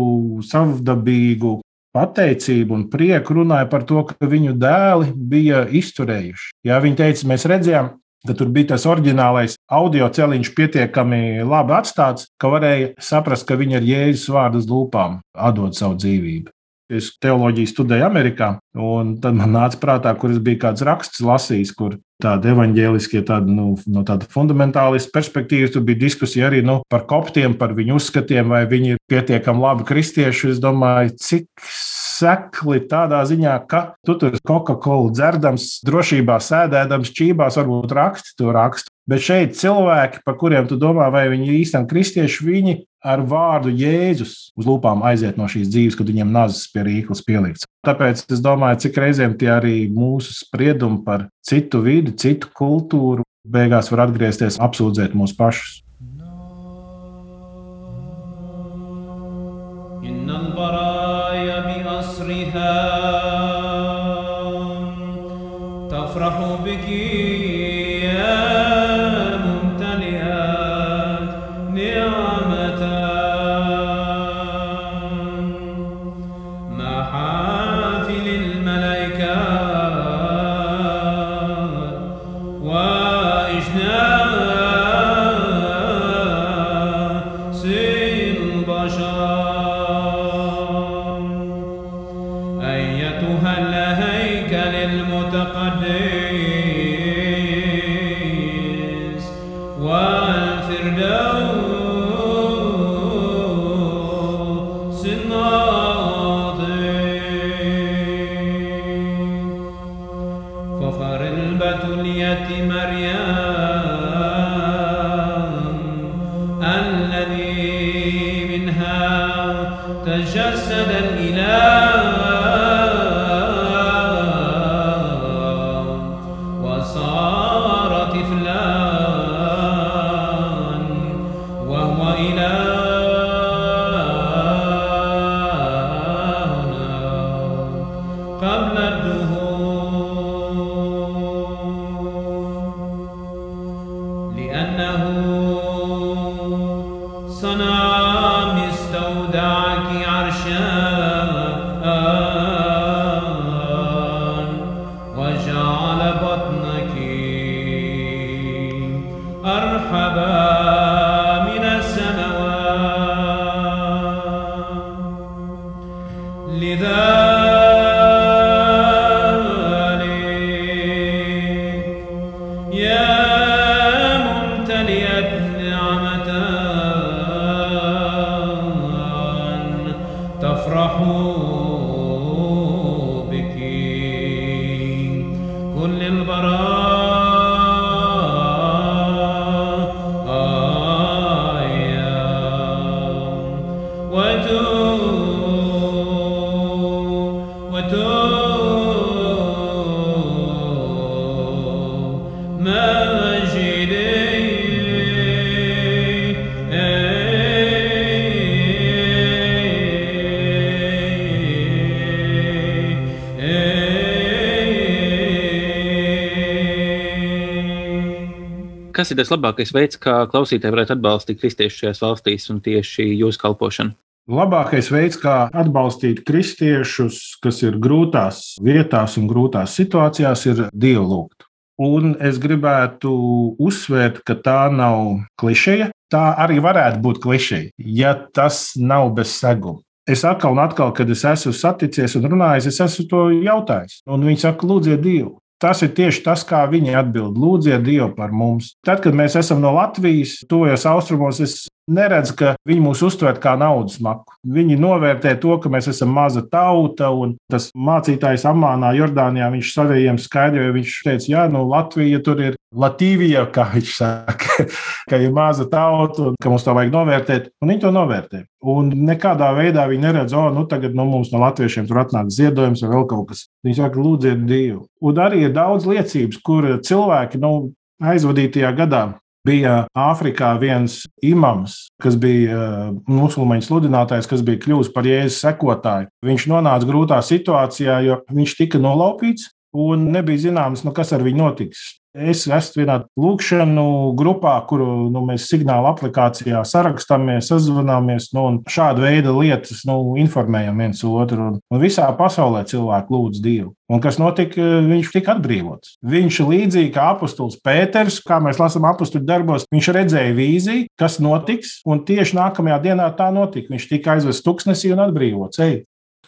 savdabīgu pateicību un prieku runāja par to, ka viņu dēli bija izturējuši. Jā, viņi teica, mēs redzējām, ka tur bija tas oriģinālais audio celiņš pietiekami labi atstāts, ka varēja saprast, ka viņi ar Jēzus vārdu uz lūpām atdod savu dzīvību. Es teoloģiju studēju Amerikā, un tad man nāca prātā, kur es biju kāds raksts lasījis, kur tāda evaņģēliskie, tāda, nu, no tāda fundamentālista perspektīvas, tur bija diskusija arī nu, par koptiem, par viņu uzskatiem, vai viņi ir pietiekami labi kristieši. Es domāju, cik sekli tādā ziņā, ka tu tur Coca-Cola dzerdams, drošībā sēdēdams, čībās, varbūt raksti to rakstu. Bet šeit cilvēki, par kuriem tu domā, vai viņi ir īstenībā kristieši, viņi ar vārdu Jēzus uz lūpām aiziet no šīs dzīves, kad viņiem nazas pie rīklas pielikts. Tāpēc es domāju, cik reizēm tie arī mūsu spriedumi par citu vidi, citu kultūru beigās var atgriezties, apsūdzēt mūs pašus. إن البرايا بأسرها تفرح Kas ir tas labākais veids, kā klausītāji varētu atbalstīt kristiešus šajās valstīs un tieši jūsu kalpošanu? Labākais veids, kā atbalstīt kristiešus, kas ir grūtās vietās un grūtās situācijās, ir lūgt. Un es gribētu uzsvērt, ka tā nav klišeja. Tā arī varētu būt klišeja, ja tas nav bez seguma. Es atkal un atkal, kad es esmu saticies un runājis, es esmu to jautājis. Un viņi saka, lūdziet Dievu. Tas ir tieši tas, kā viņi atbild. Lūdziet Dievu par mums. Tad, kad mēs esam no Latvijas, tuvajos austrumos, es neredz, ka viņi mūs uztver kā naudas maku. Viņi novērtē to, ka mēs esam maza tauta, un tas mācītājs Amānā, Jordānijā, viņš saviem skaidroja, viņš teica, jā, nu Latvija tur ir Latīvija, kā viņš saka, ka ir maza tauta un ka mums to vajag novērtēt, un viņi to novērtē. Un nekādā veidā viņi neredz, o, nu tagad nu, mums no latviešiem tur atnāk ziedojums vai vēl kaut kas. Viņi saka, lūdziet Dievu. Un arī ir daudz liecības, kur cilvēki, nu, aizvadītajā gadā bija Āfrikā viens imams, kas bija uh, musulmaņu sludinātājs, kas bija kļuvis par jēzus sekotāju. Viņš nonāca grūtā situācijā, jo viņš tika nolaupīts un nebija zināms, nu, kas ar viņu notiks. Es esmu vienā lūkšanu grupā, kuru nu, mēs signāla aplikācijā sarakstāmies, sazvanāmies, nu, un šāda veida lietas nu, informējam viens otru. Un, un visā pasaulē cilvēki lūdz Dievu. Un kas notika? Viņš tika atbrīvots. Viņš līdzīgi kā apustulis Pēters, kā mēs lasām apakstuļu darbos, viņš redzēja vīziju, kas notiks, un tieši nākamajā dienā tā notika. Viņš tika aizvests tuksnesī un atbrīvots. Ej.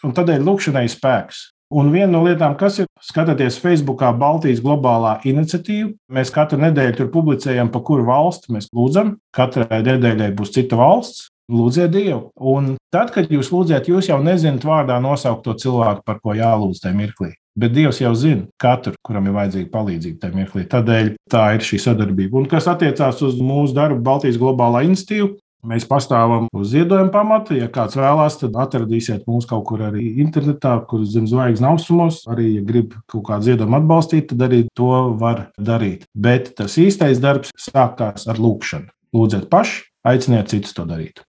Un tādēļ lūkšanai spēks. Un viena no lietām, kas ir, skatāties Facebookā, Baltijas globālā iniciatīva. Mēs katru nedēļu tur publicējam, pa kuru valsti mēs lūdzam. Katrai nedēļai būs cita valsts. Lūdziet Dievu. Un tad, kad jūs lūdzat, jūs jau nezināt vārdā nosaukt to cilvēku, par ko jālūdz tajā mirklī. Bet Dievs jau zina katru, kuram ir vajadzīga palīdzība tajā mirklī. Tādēļ tā ir šī sadarbība. Un kas attiecās uz mūsu darbu Baltijas globālā institīva, Mēs pastāvam uz ziedojumu pamata. Ja kāds vēlās, tad atradīsiet mūs kaut kur arī internetā, kur zem zvaigznes austrumos. Arī, ja grib kaut kādu ziedojumu atbalstīt, tad arī to var darīt. Bet tas īstais darbs sākās ar lūkšanu. Lūdziet paši, aiciniet citus to darīt.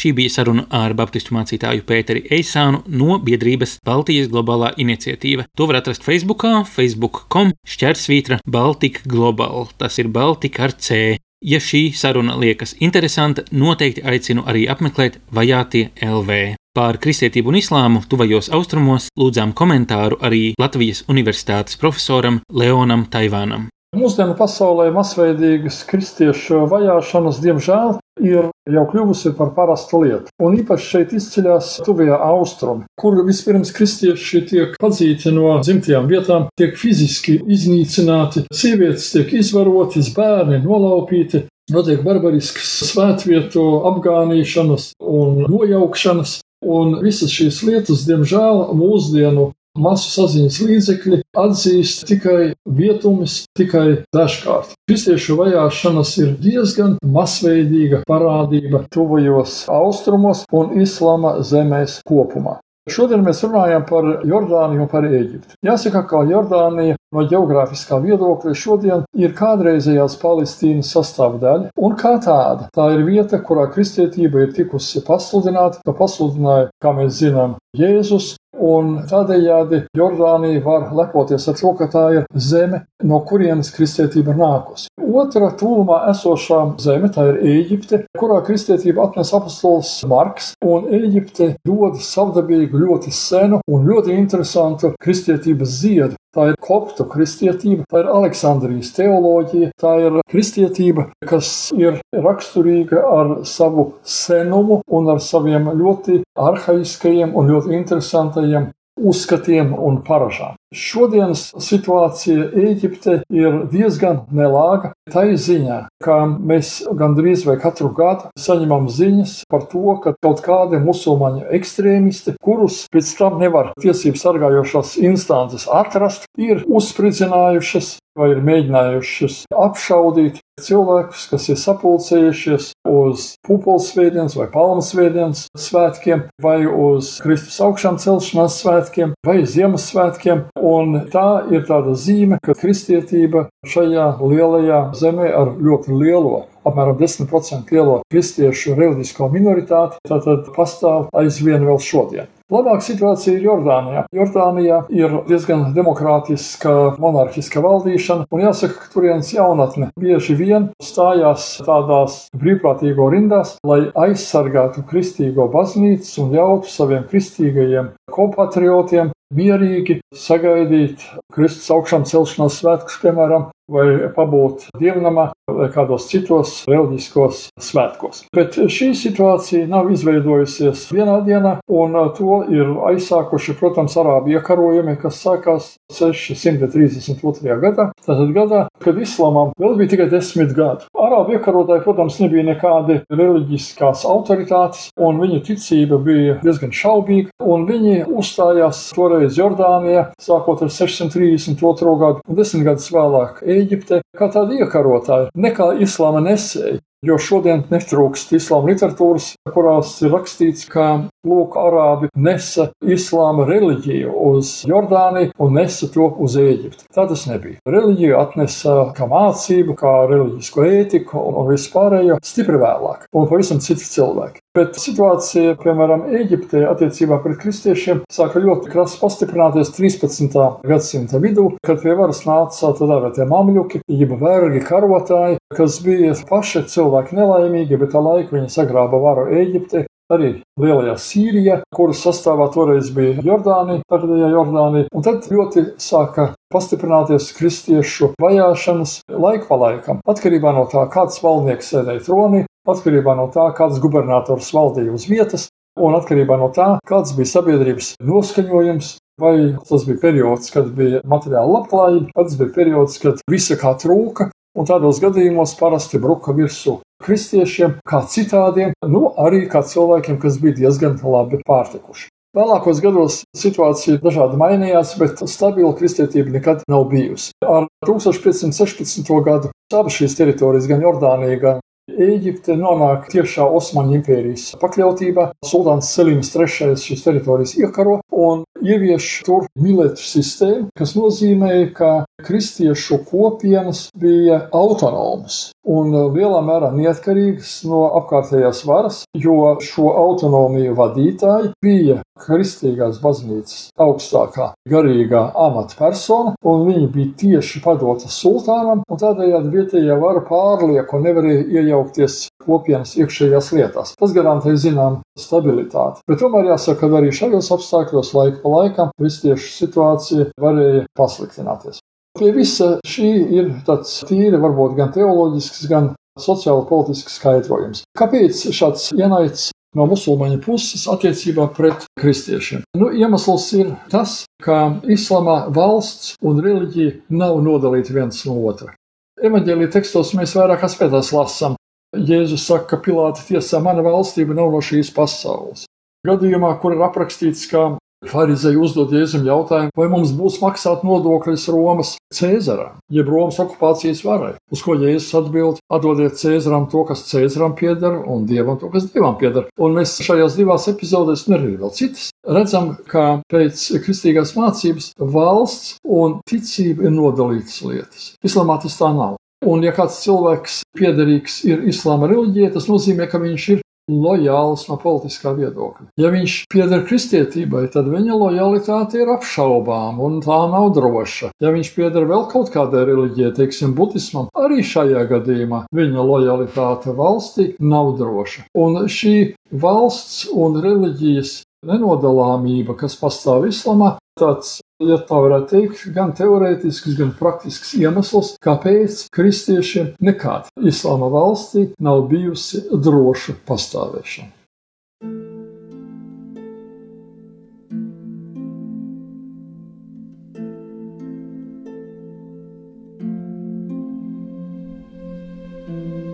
Šī bija saruna ar baptistu mācītāju Pēteri Eisānu no biedrības Baltijas globālā iniciatīva. To var atrast Facebook, facebook.com šķērsvītra Baltika Global. Tas ir Baltika ar C. Ja šī saruna liekas interesanta, noteikti aicinu arī apmeklēt Vajātie LV. Par kristietību un islāmu tuvajos austrumos lūdzām komentāru arī Latvijas Universitātes profesoram Leonam Taivānam. Mūsdienu pasaulē masveidīgas kristiešu vajāšanas, diemžēl, ir jau kļuvusi par parastu lietu. Un īpaši šeit izceļas tuvie austrumi, kur vispirms kristieši tiek padzīti no dzimtajām vietām, tiek fiziski iznīcināti, sievietes tiek izvarotas, bērni nolaupīti, notiek barbarisks svētvietu apgānīšanas un nojaukšanas. Un visas šīs lietas, diemžēl, mūsdienu masu saziņas līdzekļi atzīst tikai vietumus, tikai dažkārt. Kristiešu vajāšanas ir diezgan masveidīga parādība tuvajos austrumos un islama zemēs kopumā. Šodien mēs runājam par Jordāniju un par Eģipti. Jāsaka, ka Jordānija no geogrāfiskā viedokļa šodien ir kādreizējās Palestīnas sastāvdaļa, un kā tāda tā ir vieta, kurā kristietība ir tikusi pasludināta, ka pasludināja, kā mēs zinām, Jēzus, Un tādējādi Jordānija var lepoties ar to, ka tā ir zeme, no kurienes kristietība ir nākusi. Otra tūmā esošā zeme, tā ir Eģipte, kurā kristietība atnes apostols Marks, un Eģipte dod savdabīgu, ļoti senu un ļoti interesantu kristietības ziedu. Tā ir koptu kristietība, tā ir Aleksandrijas teoloģija, tā ir kristietība, kas ir raksturīga ar savu senumu un ar saviem ļoti arhaiskajiem un ļoti interesantajiem uzskatiem un paražām. Šodienas situācija Eģipte ir diezgan nelāga. Tā ir ziņā, ka mēs gandrīz vai katru gadu saņemam ziņas par to, ka kaut kādi musulmaņu ekstrēmisti, kurus pēc tam nevar tiesību sargājošās instances atrast, ir uzspridzinājušas vai ir mēģinājušas apšaudīt cilvēkus, kas ir sapulcējušies uz pupulsvētdienas vai palmasvētdienas svētkiem, vai uz Kristus augšām celšanās svētkiem, vai Ziemassvētkiem. Un tā ir tāda zīme, ka kristietība šajā lielajā zemē ar ļoti lielo apmēram 10% lielo kristiešu reliģisko minoritāti, tātad pastāv aizvien vēl šodien. Labāka situācija ir Jordānijā. Jordānijā ir diezgan demokrātiska, monarhiska valdīšana, un jāsaka, ka turienes jaunatne bieži vien stājās tādās brīvprātīgo rindās, lai aizsargātu kristīgo baznīcu un ļautu saviem kristīgajiem kompatriotiem mierīgi sagaidīt Kristus augšām celšanās svētkus, piemēram, vai pabūt dievnamā vai kādos citos reliģiskos svētkos. Bet šī situācija nav izveidojusies vienā dienā, un to ir aizsākuši, protams, arābu iekarojumi, kas sākās 632. gadā. Tātad gadā, kad islāmam vēl bija tikai desmit gadi. Arābu iekarotāji, protams, nebija nekādi reliģiskās autoritātes, un viņu ticība bija diezgan šaubīga, viņi uzstājās toreiz Jordānijā, sākot ar 632. gadu, un desmit gadus vēlāk Ēģipte kā tāda iekarotāja, ne kā islāma nesēja. Jo šodien netrūkst islāma literatūras, kurās ir rakstīts, ka lūk, arābi nesa islāma reliģiju uz Jordāniju un nesa to uz Eģipti. Tā tas nebija. Reliģiju atnesa kā mācību, kā reliģisko ētiku un vispārējo stipri vēlāk, un pavisam citi cilvēki. Bet situācija, piemēram, Eģiptē attiecībā pret kristiešiem sāka ļoti krasi pastiprināties 13. gadsimta vidū, kad pie varas nāca tādā vērtē mamļuki, jeb vergi karotāji, kas bija paši cilvēki nelaimīgi, bet tā laika viņi sagrāba varu Eģiptē. Arī Lielajā Sīrijā, kuras sastāvā toreiz bija Jordānija, tagadējā Jordānija, un tad ļoti sāka pastiprināties kristiešu vajāšanas laiku pa laikam, atkarībā no tā, kāds valdnieks sēdēja tronī, atkarībā no tā, kāds gubernators valdīja uz vietas, un atkarībā no tā, kāds bija sabiedrības noskaņojums. Vai tas bija periods, kad bija materiāla labklājība, vai tas bija periods, kad visa kā trūka, un tādos gadījumos parasti bruka virsū kristiešiem, kā citādiem, nu arī kā cilvēkiem, kas bija diezgan labi pārtikuši. Vēlākos gados situācija dažādi mainījās, bet stabila kristietība nekad nav bijusi. Ar 1516. gadu abas šīs teritorijas, gan Jordānija, gan Ēģipte nonāk tiešā Osmaņu impērijas pakļautībā. Sultāns Selims III šīs teritorijas iekaro un ievieš tur milētu sistēmu, kas nozīmēja, ka kristiešu kopienas bija autonomas un lielā mērā neatkarīgas no apkārtējās varas, jo šo autonomiju vadītāji bija Kristīgās baznīcas augstākā garīgā amatpersona, un viņi bija tieši padota sultānam, un tādējādi vietējā vara pārlieku nevarēja iejaukties kopienas iekšējās lietās. Tas garantē zinām stabilitāti. Bet tomēr jāsaka, ka arī šajos apstākļos laika pa laikam kristiešu situācija varēja pasliktināties. Pie visa šī ir tāds tīri, varbūt gan teoloģisks, gan sociāli politisks skaidrojums. Kāpēc šāds ienaids no musulmaņu puses attiecībā pret kristiešiem. Nu, iemesls ir tas, ka islāmā valsts un reliģija nav nodalīti viens no otra. Evanģēlīja tekstos mēs vairākās vietās lasām. Jēzus saka, ka Pilāta tiesā mana valstība nav no šīs pasaules. Gadījumā, kur ir aprakstīts, ka Pharizēji uzdod Jēzum jautājumu, vai mums būs maksāt nodokļus Romas Cēzaram, jeb Romas okupācijas varai. Uz ko Jēzus atbild: atdodiet Cēzaram to, kas Cēzaram pieder, un Dievam to, kas Dievam pieder. Un mēs šajās divās epizodēs, un arī vēl citas, redzam, ka pēc kristīgās mācības valsts un ticība ir nodalītas lietas. Islamā tas tā nav. Un, ja kāds cilvēks piederīgs ir islāma reliģijai, tas nozīmē, ka viņš ir lojāls no politiskā viedokļa. Ja viņš pieder kristietībai, tad viņa lojalitāte ir apšaubām un tā nav droša. Ja viņš pieder vēl kaut kādai reliģijai, teiksim, budismam, arī šajā gadījumā viņa lojalitāte valstī nav droša. Un šī valsts un reliģijas nenodalāmība, kas pastāv islamā, tāds, ja tā varētu teikt, gan teorētisks, gan praktisks iemesls, kāpēc kristiešiem nekad islāma valstī nav bijusi droša pastāvēšana.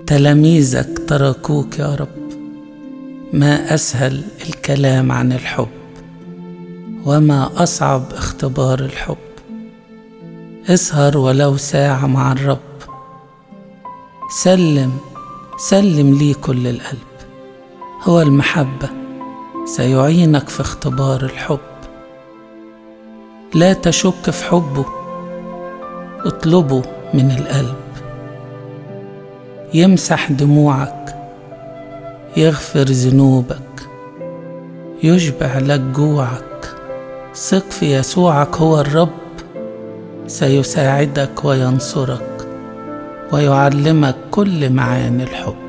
تلاميذك تركوك يا رب ما اسهل الكلام عن الحب وما أصعب اختبار الحب. اسهر ولو ساعة مع الرب. سلم سلم لي كل القلب. هو المحبة سيعينك في اختبار الحب. لا تشك في حبه اطلبه من القلب. يمسح دموعك يغفر ذنوبك يشبع لك جوعك ثق في يسوعك هو الرب سيساعدك وينصرك ويعلمك كل معاني الحب.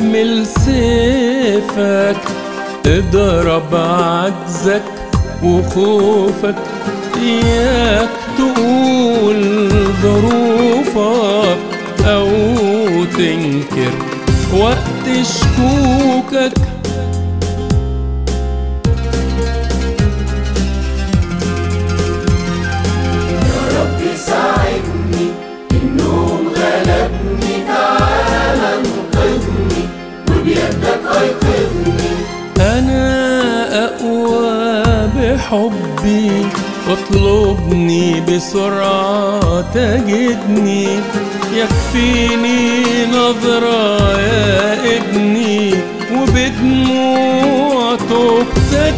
احمل سيفك اضرب عجزك وخوفك إياك تقول ظروفك أو تنكر وقت شكوكك ايقظني أنا أقوى بحبي واطلبني بسرعة تجدني. يكفيني نظرة يا ابني وبدموع توبتك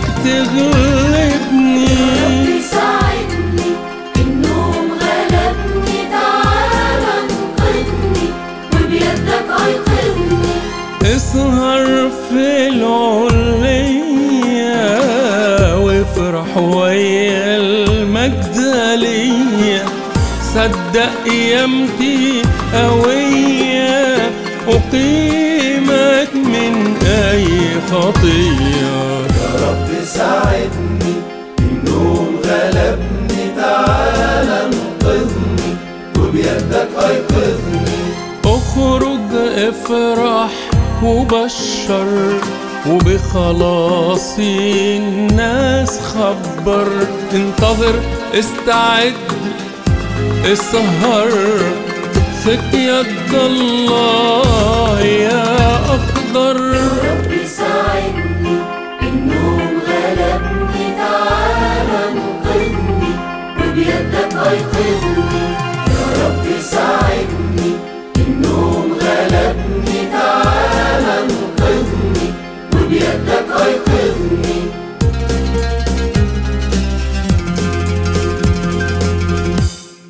في العلية وافرح ويا المجدلية. صدق قيامتي قوية أقيمك من أي خطية. ربي ساعدني النوم غلبني تعال انقذني وبيدك أيقظني. أخرج افرح وبشر وبخلاصي الناس خبر. انتظر استعد اسهر. ثق يد الله يا أقدر.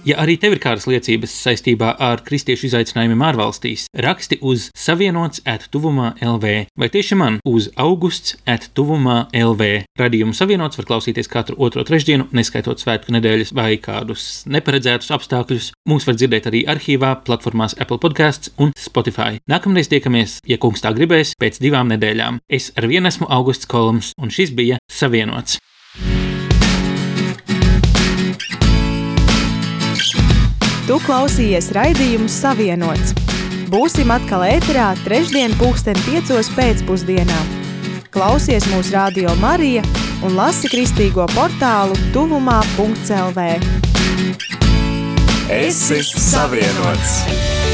Ja arī tev ir kādas liecības saistībā ar kristiešu izaicinājumiem ārvalstīs, raksti uz savienots attuvumā LV vai tieši man uz augusts attuvumā LV. Radījumu savienots var klausīties katru otro trešdienu, neskaitot svētku nedēļas vai kādus neparedzētus apstākļus. Mūs var dzirdēt arī arhīvā, platformās Apple podkāsts un Spotify. Nākamreiz tiekamies, ja kungs tā gribēs, pēc divām nedēļām. Es ar vienu esmu Augusts Kolums, un šis bija Savienots. Tu klausījies raidījumu Savienots. Būsim atkal ēterā trešdien pulksten piecos pēcpusdienā. Klausies mūsu radio Marija un lasi kristīgo portālu tuvumā.lv. Es esmu savienots!